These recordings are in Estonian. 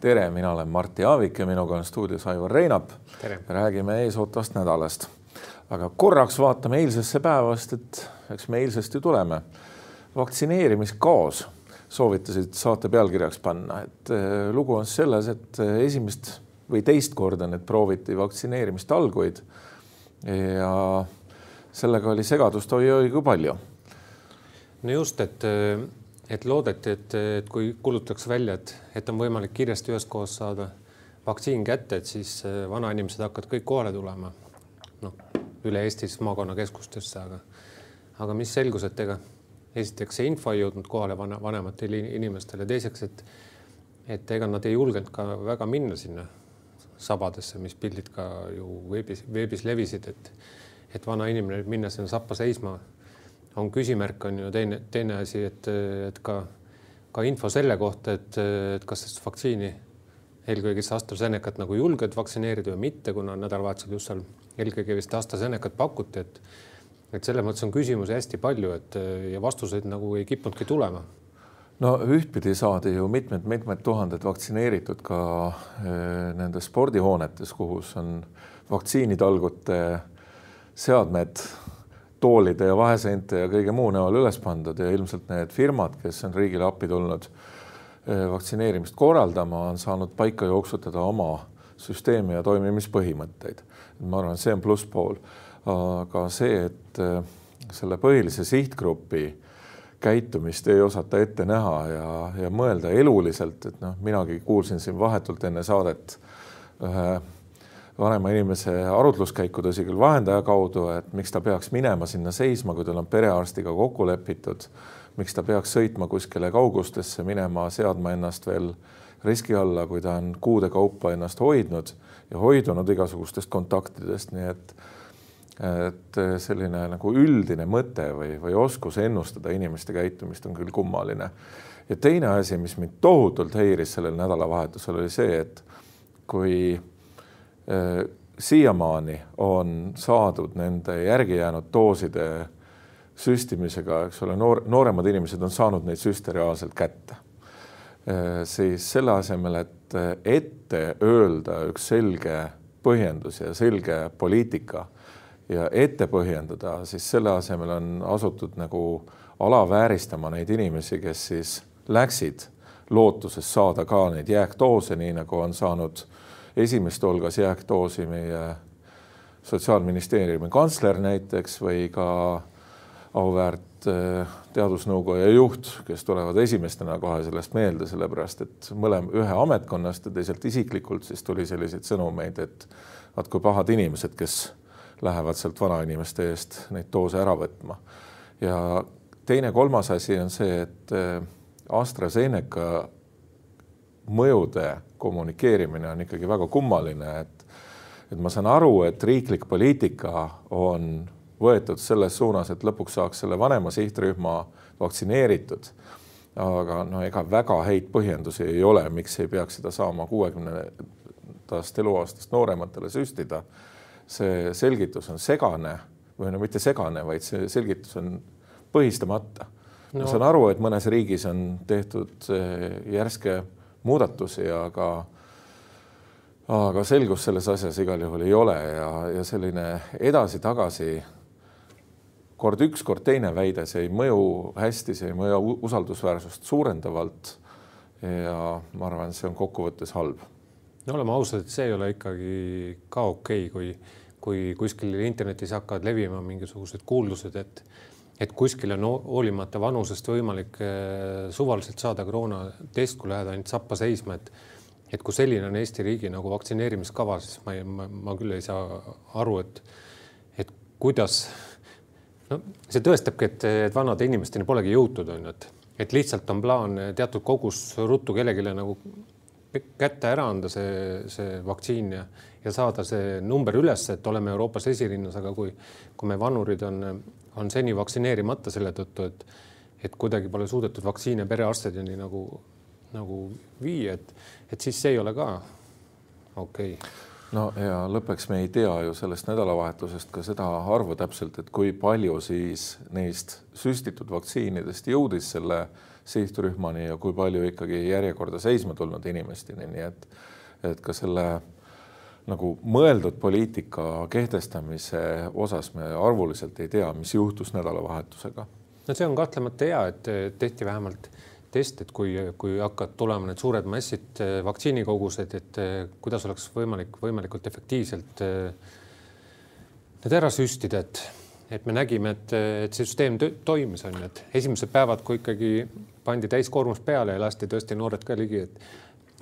tere, mina olen Martti Aavik ja minuga on stuudios Aivar Reinap. räägime eesootvast nädalast. aga korraks vaatame eilsesse päeva, sest et eks me eilsest ju tuleme. vaktsineerimiskaos soovitasid saate pealkirjaks panna, et eh, lugu on selles, et eh, esimest või teist korda nüüd prooviti vaktsineerimist alguid ja sellega oli segadust oi-oi kui palju. No just, et et loodeti, et, et kui kuulutatakse välja, et, et on võimalik kiiresti üheskoos saada vaktsiin kätte, et siis äh, vanainimesed hakkavad kõik kohale tulema. noh, üle Eestis maakonnakeskustesse, aga, aga mis selgus, et ega esiteks see info ei jõudnud kohale vana, vanematele inimestele, teiseks, et et ega nad ei julgenud ka väga minna sinna sabadesse, mis pildid ka ju veebis, veebis levisid, et et vana inimene minna sinna sappa seisma on küsimärk, on ju teine, teine asi, et, et ka, ka info selle kohta, et, et kas seda vaktsiini, eelkõige siis AstraZenecat nagu julged vaktsineerida või mitte, kuna nädalavahetusel just seal eelkõige vist AstraZenecat pakuti, et et selles mõttes on küsimusi hästi palju, et ja vastuseid nagu ei kippunudki tulema. No ühtpidi saadi ju mitmed-mitmed tuhanded vaktsineeritud ka eh, nendes spordihoonetes, kus on vaktsiinitalgute seadmed toolide ja vaheseinte ja kõige muu näol üles pandud ja ilmselt need firmad, kes on riigile appi tulnud eh, vaktsineerimist korraldama, on saanud paika jooksutada oma süsteemi ja toimimispõhimõtteid. ma arvan, see on plusspool. aga see, et eh, selle põhilise sihtgrupi käitumist ei osata ette näha ja, ja mõelda eluliselt, et noh, minagi kuulsin siin vahetult enne saadet ühe vanema inimese arutluskäiku, tõsi küll, vahendaja kaudu, et miks ta peaks minema sinna seisma, kui tal on perearstiga kokku lepitud, miks ta peaks sõitma kuskile kaugustesse, minema, seadma ennast veel riski alla, kui ta on kuude kaupa ennast hoidnud ja hoidunud igasugustest kontaktidest, nii et et selline nagu üldine mõte või, või oskus ennustada inimeste käitumist on küll kummaline. ja teine asi, mis mind tohutult häiris sellel nädalavahetusel, oli see, et kui siiamaani on saadud nende järgi jäänud dooside süstimisega, eks ole, noor, nooremad inimesed on saanud neid süste reaalselt kätte. Äh, siis selle asemel, et ette öelda üks selge põhjendus ja selge poliitika ja ette põhjendada, siis selle asemel on asutud nagu alavääristama neid inimesi, kes siis läksid lootuses saada ka neid jääkdoose, nii nagu on saanud esimest hulgas jääkdoosi meie sotsiaalministeeriumi kantsler näiteks või ka auväärt äh, teadusnõukoja juht, kes tulevad esimestena kohe sellest meelde, sellepärast et mõlem ühe ametkonnast ja teiselt isiklikult siis tuli selliseid sõnumeid, et vaat kui pahad inimesed, kes lähevad sealt vanainimeste eest neid doose ära võtma. ja teine, kolmas asi on see, et äh, AstraZeneca mõjude kommunikeerimine on ikkagi väga kummaline, et et ma saan aru, et riiklik poliitika on võetud selles suunas, et lõpuks saaks selle vanema sihtrühma vaktsineeritud. aga no ega väga häid põhjendusi ei ole, miks ei peaks seda saama kuuekümnendast eluaastast noorematele süstida. see selgitus on segane või no mitte segane, vaid see selgitus on põhistamata no.. ma saan aru, et mõnes riigis on tehtud eh, järske muudatusi, aga aga selgust selles asjas igal juhul ei ole ja, ja selline edasi-tagasi kord üks, kord teine väide, see ei mõju hästi, see ei mõju usaldusväärsust suurendavalt. ja ma arvan, see on kokkuvõttes halb. no oleme ausad, et see ei ole ikkagi ka okei okay,, kui, kui kuskil internetis hakkavad levima mingisugused kuuldused, et et kuskil on hoolimata vanusest võimalik eh, suvaliselt saada koroonatest, kui lähed ainult sappa seisma, et et kui selline on Eesti riigi nagu vaktsineerimiskava, siis ma, ma, ma küll ei saa aru, et et kuidas no see tõestabki, et, et vanade inimesteni polegi jõutud, on ju, et, et lihtsalt on plaan teatud kogus ruttu kellelegi nagu kätte ära anda see, see vaktsiin ja, ja saada see number üles, et oleme Euroopas esirinnas, aga kui, kui me vanurid on on seni vaktsineerimata selle tõttu, et, et kuidagi pole suudetud vaktsiine perearstideni nagu, nagu viia, et, et siis see ei ole ka okei okay. no ja lõpuks me ei tea ju sellest nädalavahetusest ka seda arvu täpselt, et kui palju siis neist süstitud vaktsiinidest jõudis selle sihtrühmani ja kui palju ikkagi järjekorda seisma tulnud inimesteni, nii et et ka selle nagu mõeldud poliitika kehtestamise osas me arvuliselt ei tea, mis juhtus nädalavahetusega. no see on kahtlemata hea, et tehti vähemalt test, et kui, kui hakkavad tulema need suured massid, vaktsiinikogused, et kuidas oleks võimalik võimalikult efektiivselt need ära süstida, et, et me nägime, et, et see süsteem toimis, on ju, et esimesed päevad, kui ikkagi pandi täiskoormus peale ja lasti tõesti noored ka ligi, et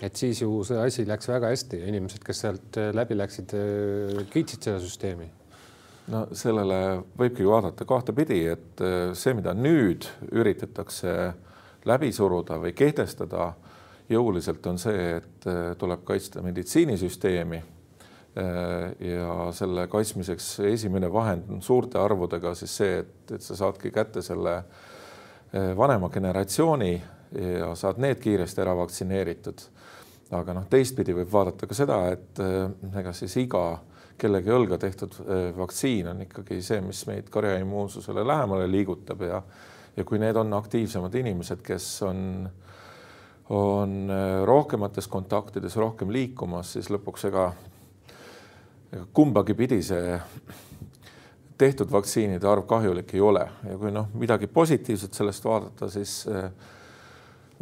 et siis ju see asi läks väga hästi ja inimesed, kes sealt äh, läbi läksid, äh, kiitsid seda süsteemi. no sellele võibki vaadata kahtepidi, et äh, see, mida nüüd üritatakse läbi suruda või kehtestada jõuliselt, on see, et tuleb kaitsta meditsiinisüsteemi. ja selle kaitsmiseks esimene vahend on suurte arvudega siis see, et, et sa saadki kätte selle vanema generatsiooni ja saad need kiiresti ära vaktsineeritud. Aga noh, teistpidi võib vaadata ka seda, et äh, ega siis iga kellegi õlga tehtud äh, vaktsiin on ikkagi see, mis meid karjaimmuunsusele lähemale liigutab ja ja kui need on aktiivsemad inimesed, kes on, on äh, rohkemates kontaktides rohkem liikumas, siis lõpuks ega kumbagi pidi see tehtud vaktsiinide arv kahjulik ei ole. Ja kui noh, midagi positiivset sellest vaadata, siis äh,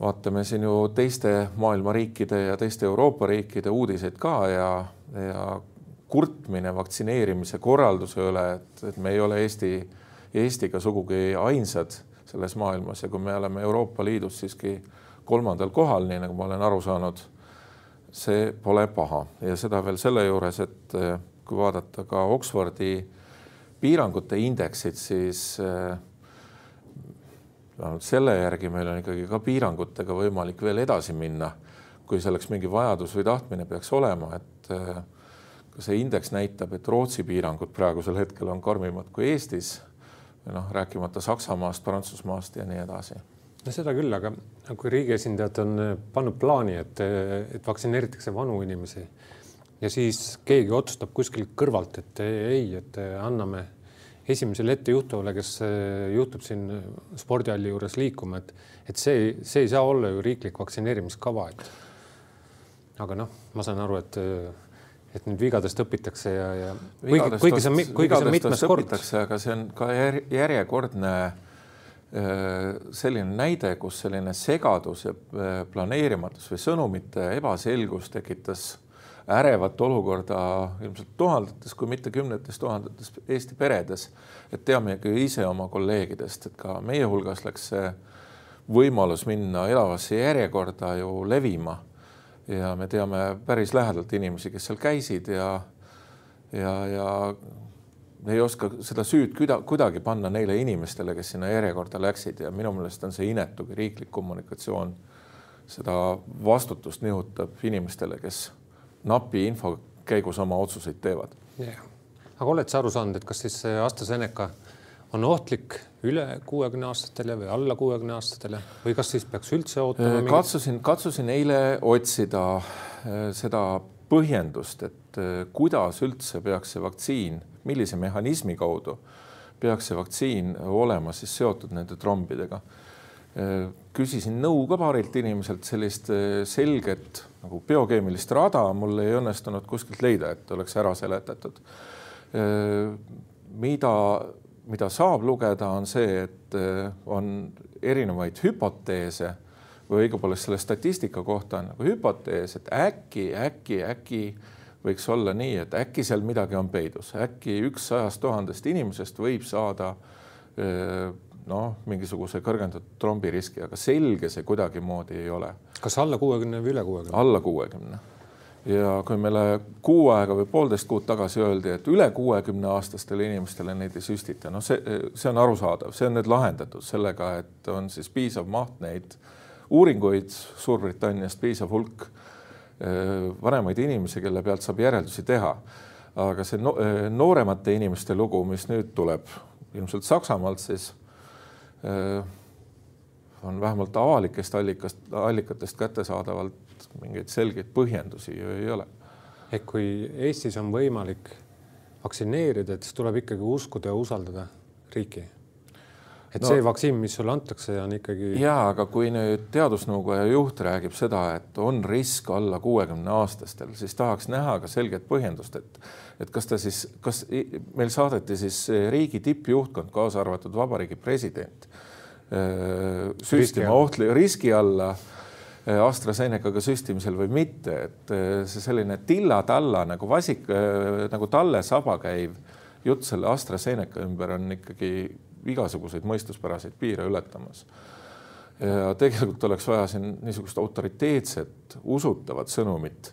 vaatame siin ju teiste maailma riikide ja teiste Euroopa riikide uudiseid ka ja, ja kurtmine vaktsineerimise korralduse üle, et, et me ei ole Eesti, Eestiga sugugi ainsad selles maailmas ja kui me oleme Euroopa Liidus siiski kolmandal kohal, nii nagu ma olen aru saanud, see pole paha. Ja seda veel selle juures, et kui vaadata ka Oxfordi piirangute indeksit, siis äh, vähemalt selle järgi meil on ikkagi ka piirangutega võimalik veel edasi minna, kui selleks mingi vajadus või tahtmine peaks olema, et äh, ka see indeks näitab, et Rootsi piirangud praegusel hetkel on karmimad kui Eestis. noh, rääkimata Saksamaast, Prantsusmaast ja nii edasi no seda küll, aga kui riigi esindajad on äh, pannud plaani, et, et vaktsineeritakse vanu inimesi ja siis keegi otsustab kuskil kõrvalt, et ei, et anname esimesele ettejuhtuvale, kes eh, juhtub siin spordihalli juures liikuma, et, et see, see ei saa olla ju riiklik vaktsineerimiskava, et. aga noh, ma saan aru, et, et nüüd vigadest õpitakse ja, ja kuigi, kuigi see on, kuigi see on mitmes kord. aga see on ka järjekordne eh, selline näide, kus selline segadus ja eh, planeerimatus või sõnumite ebaselgus tekitas ärevat olukorda ilmselt tuhandetes, kui mitte kümnetes tuhandetes Eesti peredes. et teame ju ise oma kolleegidest, et ka meie hulgas läks see võimalus minna elavasse järjekorda ju levima. ja me teame päris lähedalt inimesi, kes seal käisid ja, ja, ja ei oska seda süüd kuidagi panna neile inimestele, kes sinna järjekorda läksid ja minu meelest on see inetu, kui riiklik kommunikatsioon seda vastutust nihutab inimestele, kes napi info käigus oma otsuseid teevad yeah.. aga oled sa aru saanud, et kas siis AstraZeneca on ohtlik üle kuuekümne aastatele või alla kuuekümne aastatele või kas siis peaks üldse ootama? Äh, katsusin, katsusin eile otsida äh, seda põhjendust, et äh, kuidas üldse peaks see vaktsiin, millise mehhanismi kaudu peaks see vaktsiin olema siis seotud nende trombidega küsisin nõu ka paarilt inimeselt, sellist eh, selget nagu biokeemilist rada mul ei õnnestunud kuskilt leida, et oleks ära seletatud. Eh, mida, mida saab lugeda, on see, et on erinevaid hüpoteese või õigupoolest selle statistika kohta on nagu hüpotees, et äkki, äkki, äkki võiks olla nii, et äkki seal midagi on peidus, äkki üks sajast tuhandest inimesest võib saada öö, noh, mingisuguse kõrgendatud trombiriski, aga selge see kuidagimoodi ei ole. kas alla kuuekümne või üle kuuekümne? alla kuuekümne. ja kui meile kuu aega või poolteist kuud tagasi öeldi, et üle kuuekümne aastastele inimestele neid ei süstita, noh, see, see on arusaadav, see on nüüd lahendatud sellega, et on siis piisav maht neid uuringuid Suurbritanniast, piisav hulk eh, vanemaid inimesi, kelle pealt saab järeldusi teha. aga see no, eh, nooremate inimeste lugu, mis nüüd tuleb ilmselt Saksamaalt, siis Äh, on vähemalt avalikest allikast, allikatest kättesaadavalt mingeid selgeid põhjendusi ju ei ole. et kui Eestis on võimalik vaktsineerida, et siis tuleb ikkagi uskuda ja usaldada riiki et no, see vaktsiin, mis sulle antakse, on ikkagi. ja, aga kui nüüd teadusnõukoja juht räägib seda, et on risk alla kuuekümne aastastel, siis tahaks näha ka selget põhjendust, et, et kas ta siis, kas meil saadeti siis riigi tippjuhtkond, kaasa arvatud vabariigi president, äh, süstima ohtli riski alla äh, AstraZenecaga süstimisel või mitte, et äh, see selline tilla-talla nagu vasik nagu talle saba käiv jutt selle AstraZeneca ümber on ikkagi igasuguseid mõistuspäraseid piire ületamas. ja tegelikult oleks vaja siin niisugust autoriteetset, usutavat sõnumit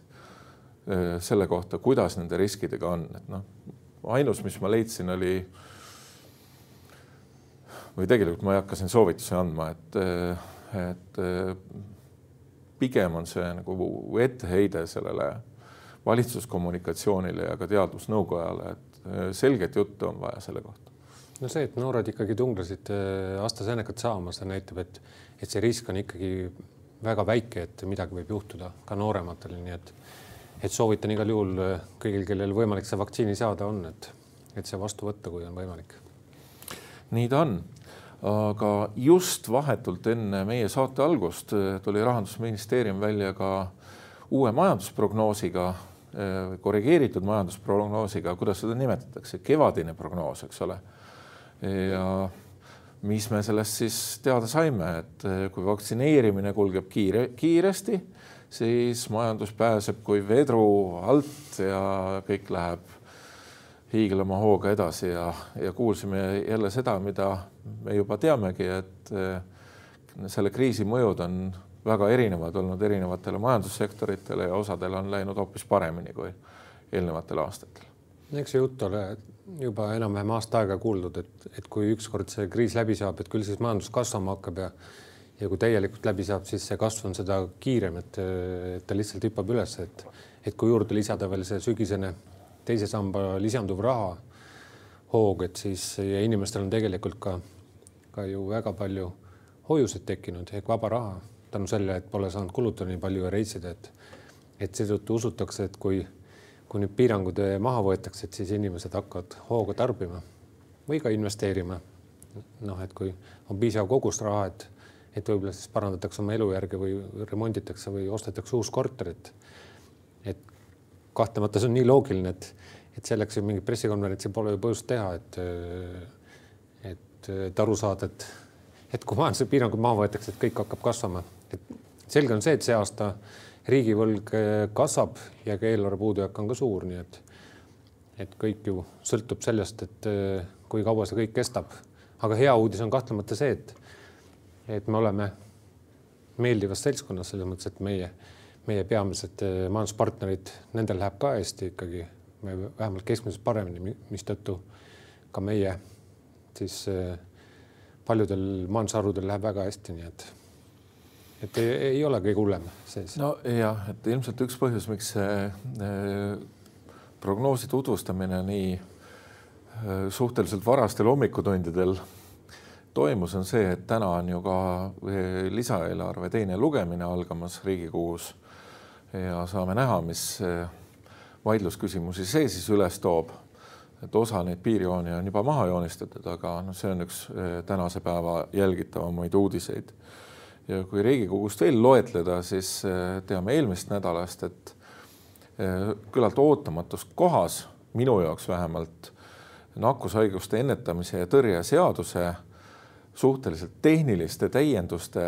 eh, selle kohta, kuidas nende riskidega on, et noh, ainus, mis ma leidsin, oli või tegelikult ma ei hakka siin soovitusi andma, et, eh, et eh, pigem on see nagu etteheide sellele valitsuskommunikatsioonile ja ka teadusnõukojale, et selget juttu on vaja selle kohta no see, et noored ikkagi tunglesid äh, AstraZenecat saama, see näitab, et, et see risk on ikkagi väga väike, et midagi võib juhtuda ka noorematel, nii et, et soovitan igal juhul äh, kõigil, kellel võimalik see vaktsiini saada on, et, et see vastu võtta, kui on võimalik. nii ta on aga just vahetult enne meie saate algust äh, tuli rahandusministeerium välja ka uue majandusprognoosiga, korrigeeritud majandusprognoosiga, kuidas seda nimetatakse, kevadine prognoos, eks ole ja mis me sellest siis teada saime, et eh, kui vaktsineerimine kulgeb kiire, kiiresti, siis majandus pääseb kui vedru alt ja kõik läheb hiiglama hooga edasi ja, ja kuulsime jälle seda, mida me juba teamegi, et eh, selle kriisi mõjud on väga erinevad olnud erinevatele majandussektoritele ja osadel on läinud hoopis paremini kui eelnevatel aastatel. Eks see jutt ole juba enam-vähem aasta aega kuuldud, et, et kui ükskord see kriis läbi saab, et küll siis majandus kasvama hakkab ja ja kui täielikult läbi saab, siis see kasv on seda kiirem, et, et ta lihtsalt hüppab üles, et, et kui juurde lisada veel see sügisene teise samba lisanduv raha hoog, et siis ja inimestel on tegelikult ka, ka ju väga palju hoiuseid tekkinud ehk vaba raha tänu sellele, et pole saanud kulutada nii palju ja reisida, et et seetõttu usutakse, et kui kui nüüd piirangud eh, maha võetakse, et siis inimesed hakkavad hooga tarbima või ka investeerima. noh, et kui on piisav kogus raha, et, et võib-olla siis parandatakse oma elujärge või remonditakse või ostetakse uus korter, et et kahtlemata see on nii loogiline, et, et selleks ju mingit pressikonverentsi pole ju põhjust teha, et et, et aru saada, et et kui majanduse piirangud maha võetakse, et kõik hakkab kasvama, et selge on see, et see aasta riigivõlg eh, kasvab ja ka eelarve puudujääk on ka suur, nii et et kõik ju sõltub sellest, et eh, kui kaua see kõik kestab. aga hea uudis on kahtlemata see, et et me oleme meeldivas seltskonnas selles mõttes, et meie, meie peamised eh, majanduspartnerid, nendel läheb ka hästi ikkagi, vähemalt keskmiselt paremini, mistõttu ka meie siis paljudel majandusharudel läheb väga hästi, nii et et ei, ei ole kõige hullem sees. no jah, et ilmselt üks põhjus, miks see äh, prognoosi tutvustamine nii äh, suhteliselt varastel hommikutundidel toimus, on see, et täna on ju ka äh, lisaeelarve teine lugemine algamas Riigikogus ja saame näha, mis vaidlusküsimusi see siis üles toob. et osa neid piirjooni on juba maha joonistatud, aga noh, see on üks tänase päeva jälgitavamaid uudiseid ja kui Riigikogust veel loetleda, siis äh, teame eelmisest nädalast, et äh, küllalt ootamatus kohas, minu jaoks vähemalt, nakkushaiguste ennetamise ja tõrje seaduse suhteliselt tehniliste täienduste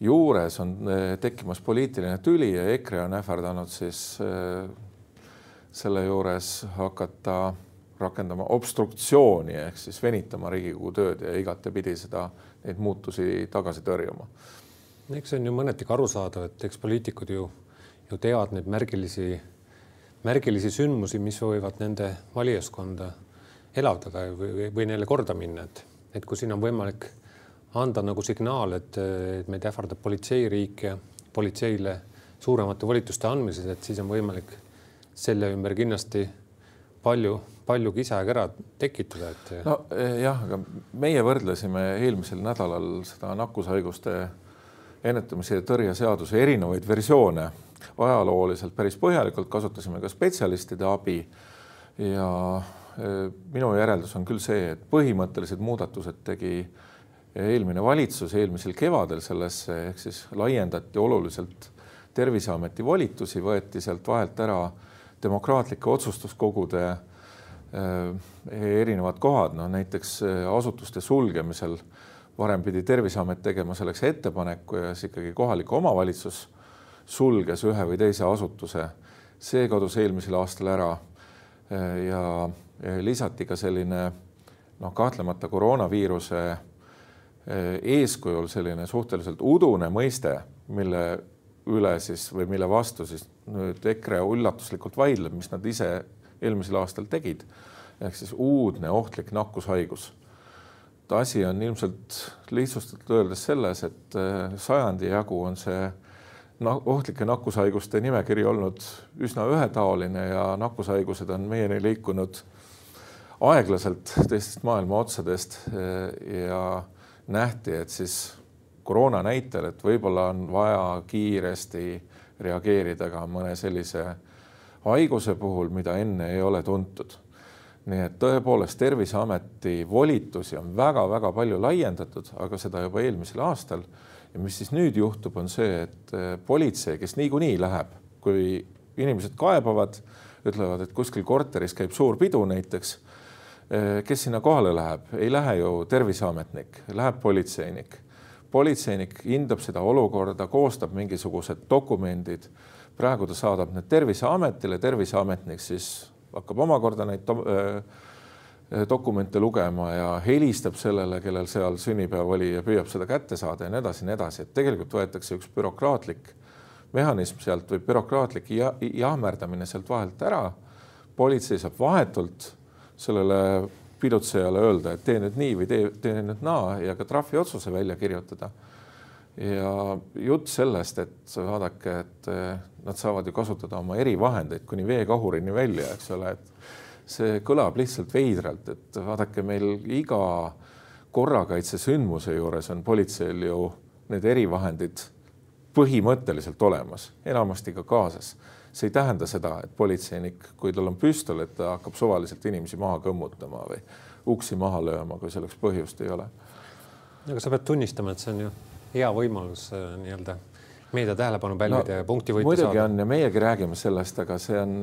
juures on äh, tekkimas poliitiline tüli ja EKRE on ähvardanud siis selle juures hakata rakendama obstruktsiooni ehk siis venitama Riigikogu tööd ja igatepidi seda neid muutusi tagasi tõrjuma. eks see on ju mõneti ka arusaadav, et eks poliitikud ju, ju teavad neid märgilisi, märgilisi sündmusi, mis võivad nende valijaskonda elavdada või, või neile korda minna, et, et kui siin on võimalik anda nagu signaal, et, et meid ähvardab politseiriik ja politseile suuremate volituste andmised, et siis on võimalik selle ümber kindlasti palju palju kisa ja kära tekitada, et. nojah, aga meie võrdlesime eelmisel nädalal seda nakkushaiguste ennetamise ja tõrje seaduse erinevaid versioone ajalooliselt päris põhjalikult, kasutasime ka spetsialistide abi ja minu järeldus on küll see, et põhimõttelised muudatused tegi eelmine valitsus eelmisel kevadel sellesse, ehk siis laiendati oluliselt Terviseameti volitusi, võeti sealt vahelt ära demokraatlike otsustuskogude erinevad kohad, no näiteks asutuste sulgemisel varem pidi Terviseamet tegema selleks ettepaneku ja siis ikkagi kohalik omavalitsus sulges ühe või teise asutuse. see kadus eelmisel aastal ära. ja lisati ka selline noh, kahtlemata koroonaviiruse eeskujul selline suhteliselt udune mõiste, mille üle siis või mille vastu siis nüüd EKRE üllatuslikult vaidleb, mis nad ise eelmisel aastal tegid. ehk siis uudne ohtlik nakkushaigus asi on ilmselt lihtsustatult öeldes selles, et äh, sajandi jagu on see ohtlike nakkushaiguste nimekiri olnud üsna ühetaoline ja nakkushaigused on meieni liikunud aeglaselt teistest maailma otsadest äh, ja nähti, et siis koroona näitel, et võib-olla on vaja kiiresti reageerida ka mõne sellise haiguse puhul, mida enne ei ole tuntud nii et tõepoolest Terviseameti volitusi on väga-väga palju laiendatud, aga seda juba eelmisel aastal. ja mis siis nüüd juhtub, on see, et eh, politsei, kes niikuinii läheb, kui inimesed kaebavad, ütlevad, et kuskil korteris käib suur pidu näiteks. Eh, kes sinna kohale läheb, ei lähe ju terviseametnik, läheb politseinik. Politseinik hindab seda olukorda, koostab mingisugused dokumendid. praegu ta saadab need Terviseametile, terviseametnik siis hakkab omakorda neid äh, dokumente lugema ja helistab sellele, kellel seal sünnipäev oli ja püüab seda kätte saada ja nii edasi ja nii edasi, et tegelikult võetakse üks bürokraatlik mehhanism sealt või bürokraatlik ja, jahmerdamine sealt vahelt ära. politsei saab vahetult sellele pidutsejale öelda, et tee nüüd nii või tee, tee nüüd naa ja ka trahviotsuse välja kirjutada. ja jutt sellest, et vaadake, et nad saavad ju kasutada oma erivahendeid kuni veekahurini välja, eks ole, et see kõlab lihtsalt veidralt, et vaadake, meil iga korrakaitsesündmuse juures on politseil ju need erivahendid põhimõtteliselt olemas, enamasti ka kaasas. See ei tähenda seda, et politseinik, kui tal on püstol, et ta hakkab suvaliselt inimesi maha kõmmutama või uksi maha lööma, kui selleks põhjust ei ole. aga sa pead tunnistama, et see on ju hea võimalus äh, nii-öelda meedia tähelepanu pälvida no, ja punkti võita muidugi saada. on ja meiegi räägime sellest, aga see on,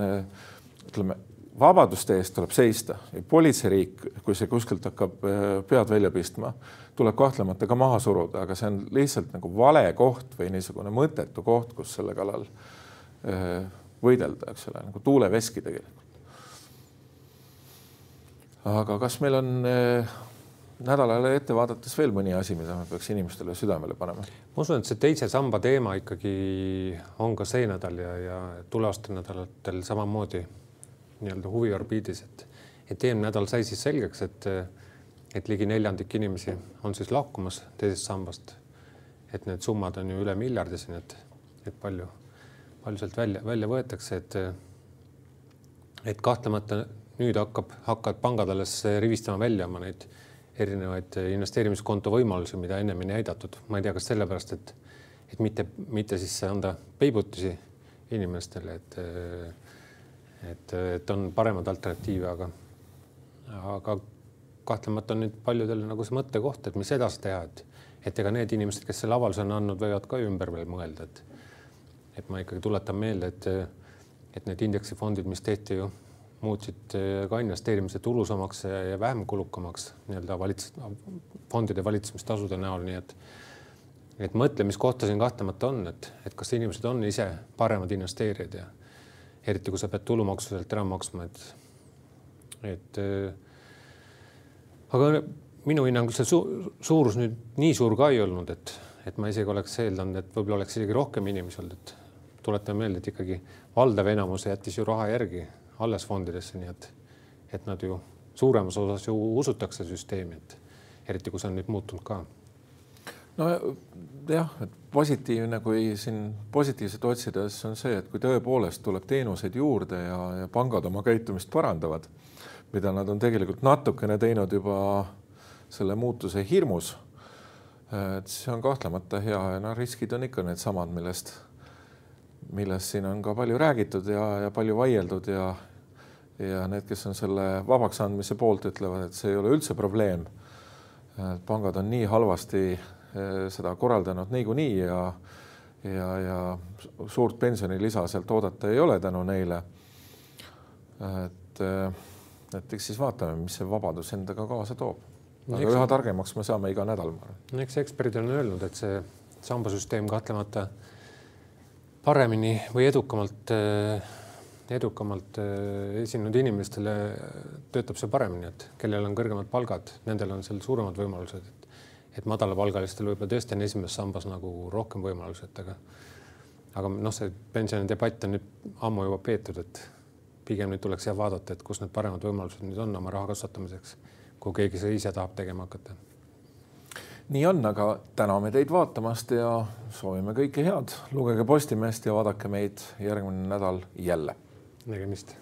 ütleme, vabaduste eest tuleb seista. politseiriik, kui see kuskilt hakkab äh, pead välja pistma, tuleb kahtlemata ka maha suruda, aga see on lihtsalt nagu vale koht või niisugune mõttetu koht, kus selle kallal äh, võidelda, eks ole, nagu tuuleveski tegelikult. aga kas meil on äh, nädalale ette vaadates veel mõni asi, mida me peaks inimestele südamele panema? ma usun, et see teise samba teema ikkagi on ka see nädal ja, ja tulevastel nädalatel samamoodi nii-öelda huviorbiidis, et, et eelmine nädal sai siis selgeks, et, et ligi neljandik inimesi on siis lahkumas teisest sambast. et need summad on ju üle miljardi siin, et, et palju, palju sealt välja, välja võetakse, et, et kahtlemata nüüd hakkab, hakkavad pangad alles rivistama välja oma neid erinevaid investeerimiskonto võimalusi, mida ennem ei näidatud. ma ei tea, kas sellepärast, et, et mitte, mitte siis anda peibutusi inimestele, et, et, et on paremaid alternatiive, aga, aga kahtlemata on nüüd paljudel nagu see mõttekoht, et mis edasi teha, et, et ega need inimesed, kes selle avalduse on andnud, võivad ka ümber veel mõelda, et, et ma ikkagi tuletan meelde, et, et need indeksifondid, mis tehti ju muutsid eh, ka investeerimise tulusamaks ja vähem kulukamaks nii-öelda valits-, fondide valitsemistasude näol, nii et et mõtlemiskohta siin kahtlemata on, et, et kas inimesed on ise paremad investeerijad ja eriti kui sa pead tulumaksu sealt ära maksma, et, et äh, aga minu hinnangul see su suurus nüüd nii suur ka ei olnud, et, et ma isegi oleks eeldanud, et võib-olla oleks isegi rohkem inimesi olnud, et tuletame meelde, et ikkagi valdav enamus jättis ju raha järgi alles fondidesse, nii et, et nad ju suuremas osas ju usutakse süsteemi, et eriti kui see on nüüd muutunud ka. nojah, et positiivne, kui siin positiivset otsida, siis on see, et kui tõepoolest tuleb teenuseid juurde ja, ja pangad oma käitumist parandavad, mida nad on tegelikult natukene teinud juba selle muutuse hirmus et see on kahtlemata hea ja noh, riskid on ikka needsamad, millest, millest siin on ka palju räägitud ja, ja palju vaieldud ja ja need, kes on selle vabaks andmise poolt, ütlevad, et see ei ole üldse probleem. pangad on nii halvasti eh, seda korraldanud niikuinii ja ja, ja suurt pensionilisa sealt oodata ei ole tänu neile. et, eh, et eks siis vaatame, mis see vabadus endaga kaasa toob aga eks... üha targemaks me saame iga nädal, ma arvan. no eks eksperdid on öelnud, et see sambasüsteem kahtlemata paremini või edukamalt, äh, edukamalt äh, esinenud inimestele töötab see paremini, et kellel on kõrgemad palgad, nendel on seal suuremad võimalused, et et madalapalgalistel võib-olla tõesti on esimeses sambas nagu rohkem võimalusi, et aga aga noh, see pensionidebatt on nüüd ammu juba peetud, et pigem nüüd tuleks jah vaadata, et kus need paremad võimalused nüüd on oma raha kasvatamiseks kui keegi seda ise tahab tegema hakata. Nii on, aga täname teid vaatamast ja soovime kõike head. lugege Postimeest ja vaadake meid järgmine nädal jälle. nägemist.